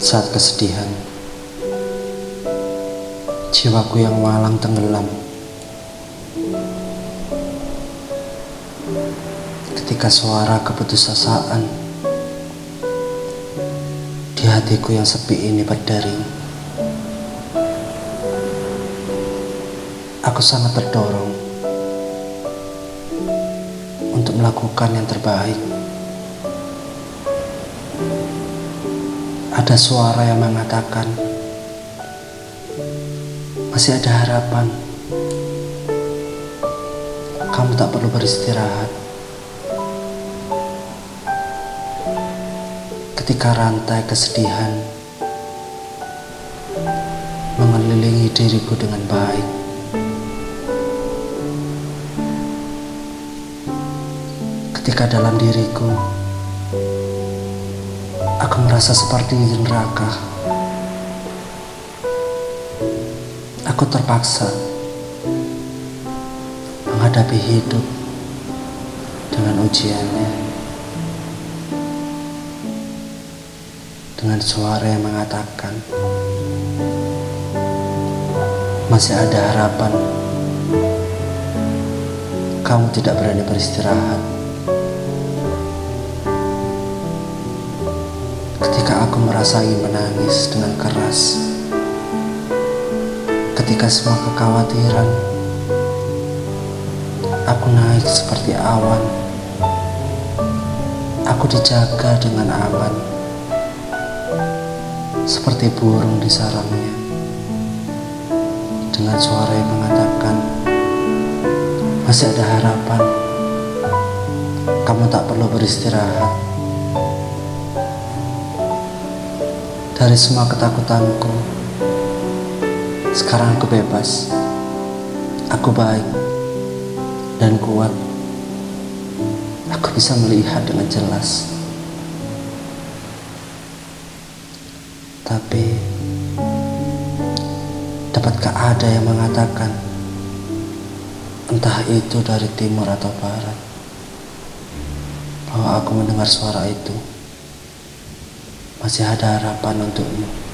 saat kesedihan. Jiwaku yang malang tenggelam. Ketika suara keputusasaan di hatiku yang sepi ini berdering. Aku sangat terdorong untuk melakukan yang terbaik. Ada suara yang mengatakan, masih ada harapan. Kamu tak perlu beristirahat. Ketika rantai kesedihan mengelilingi diriku dengan baik, ketika dalam diriku aku merasa seperti di neraka. Aku terpaksa menghadapi hidup dengan ujiannya. Dengan suara yang mengatakan masih ada harapan. Kamu tidak berani beristirahat. Merasa ingin menangis dengan keras, ketika semua kekhawatiran aku naik seperti awan, aku dijaga dengan aman, seperti burung di sarangnya, dengan suara yang mengatakan masih ada harapan. Kamu tak perlu beristirahat. Dari semua ketakutanku, sekarang aku bebas. Aku baik dan kuat. Aku bisa melihat dengan jelas. Tapi, dapatkah ada yang mengatakan, entah itu dari timur atau barat, bahwa aku mendengar suara itu? Masih ada harapan untukmu.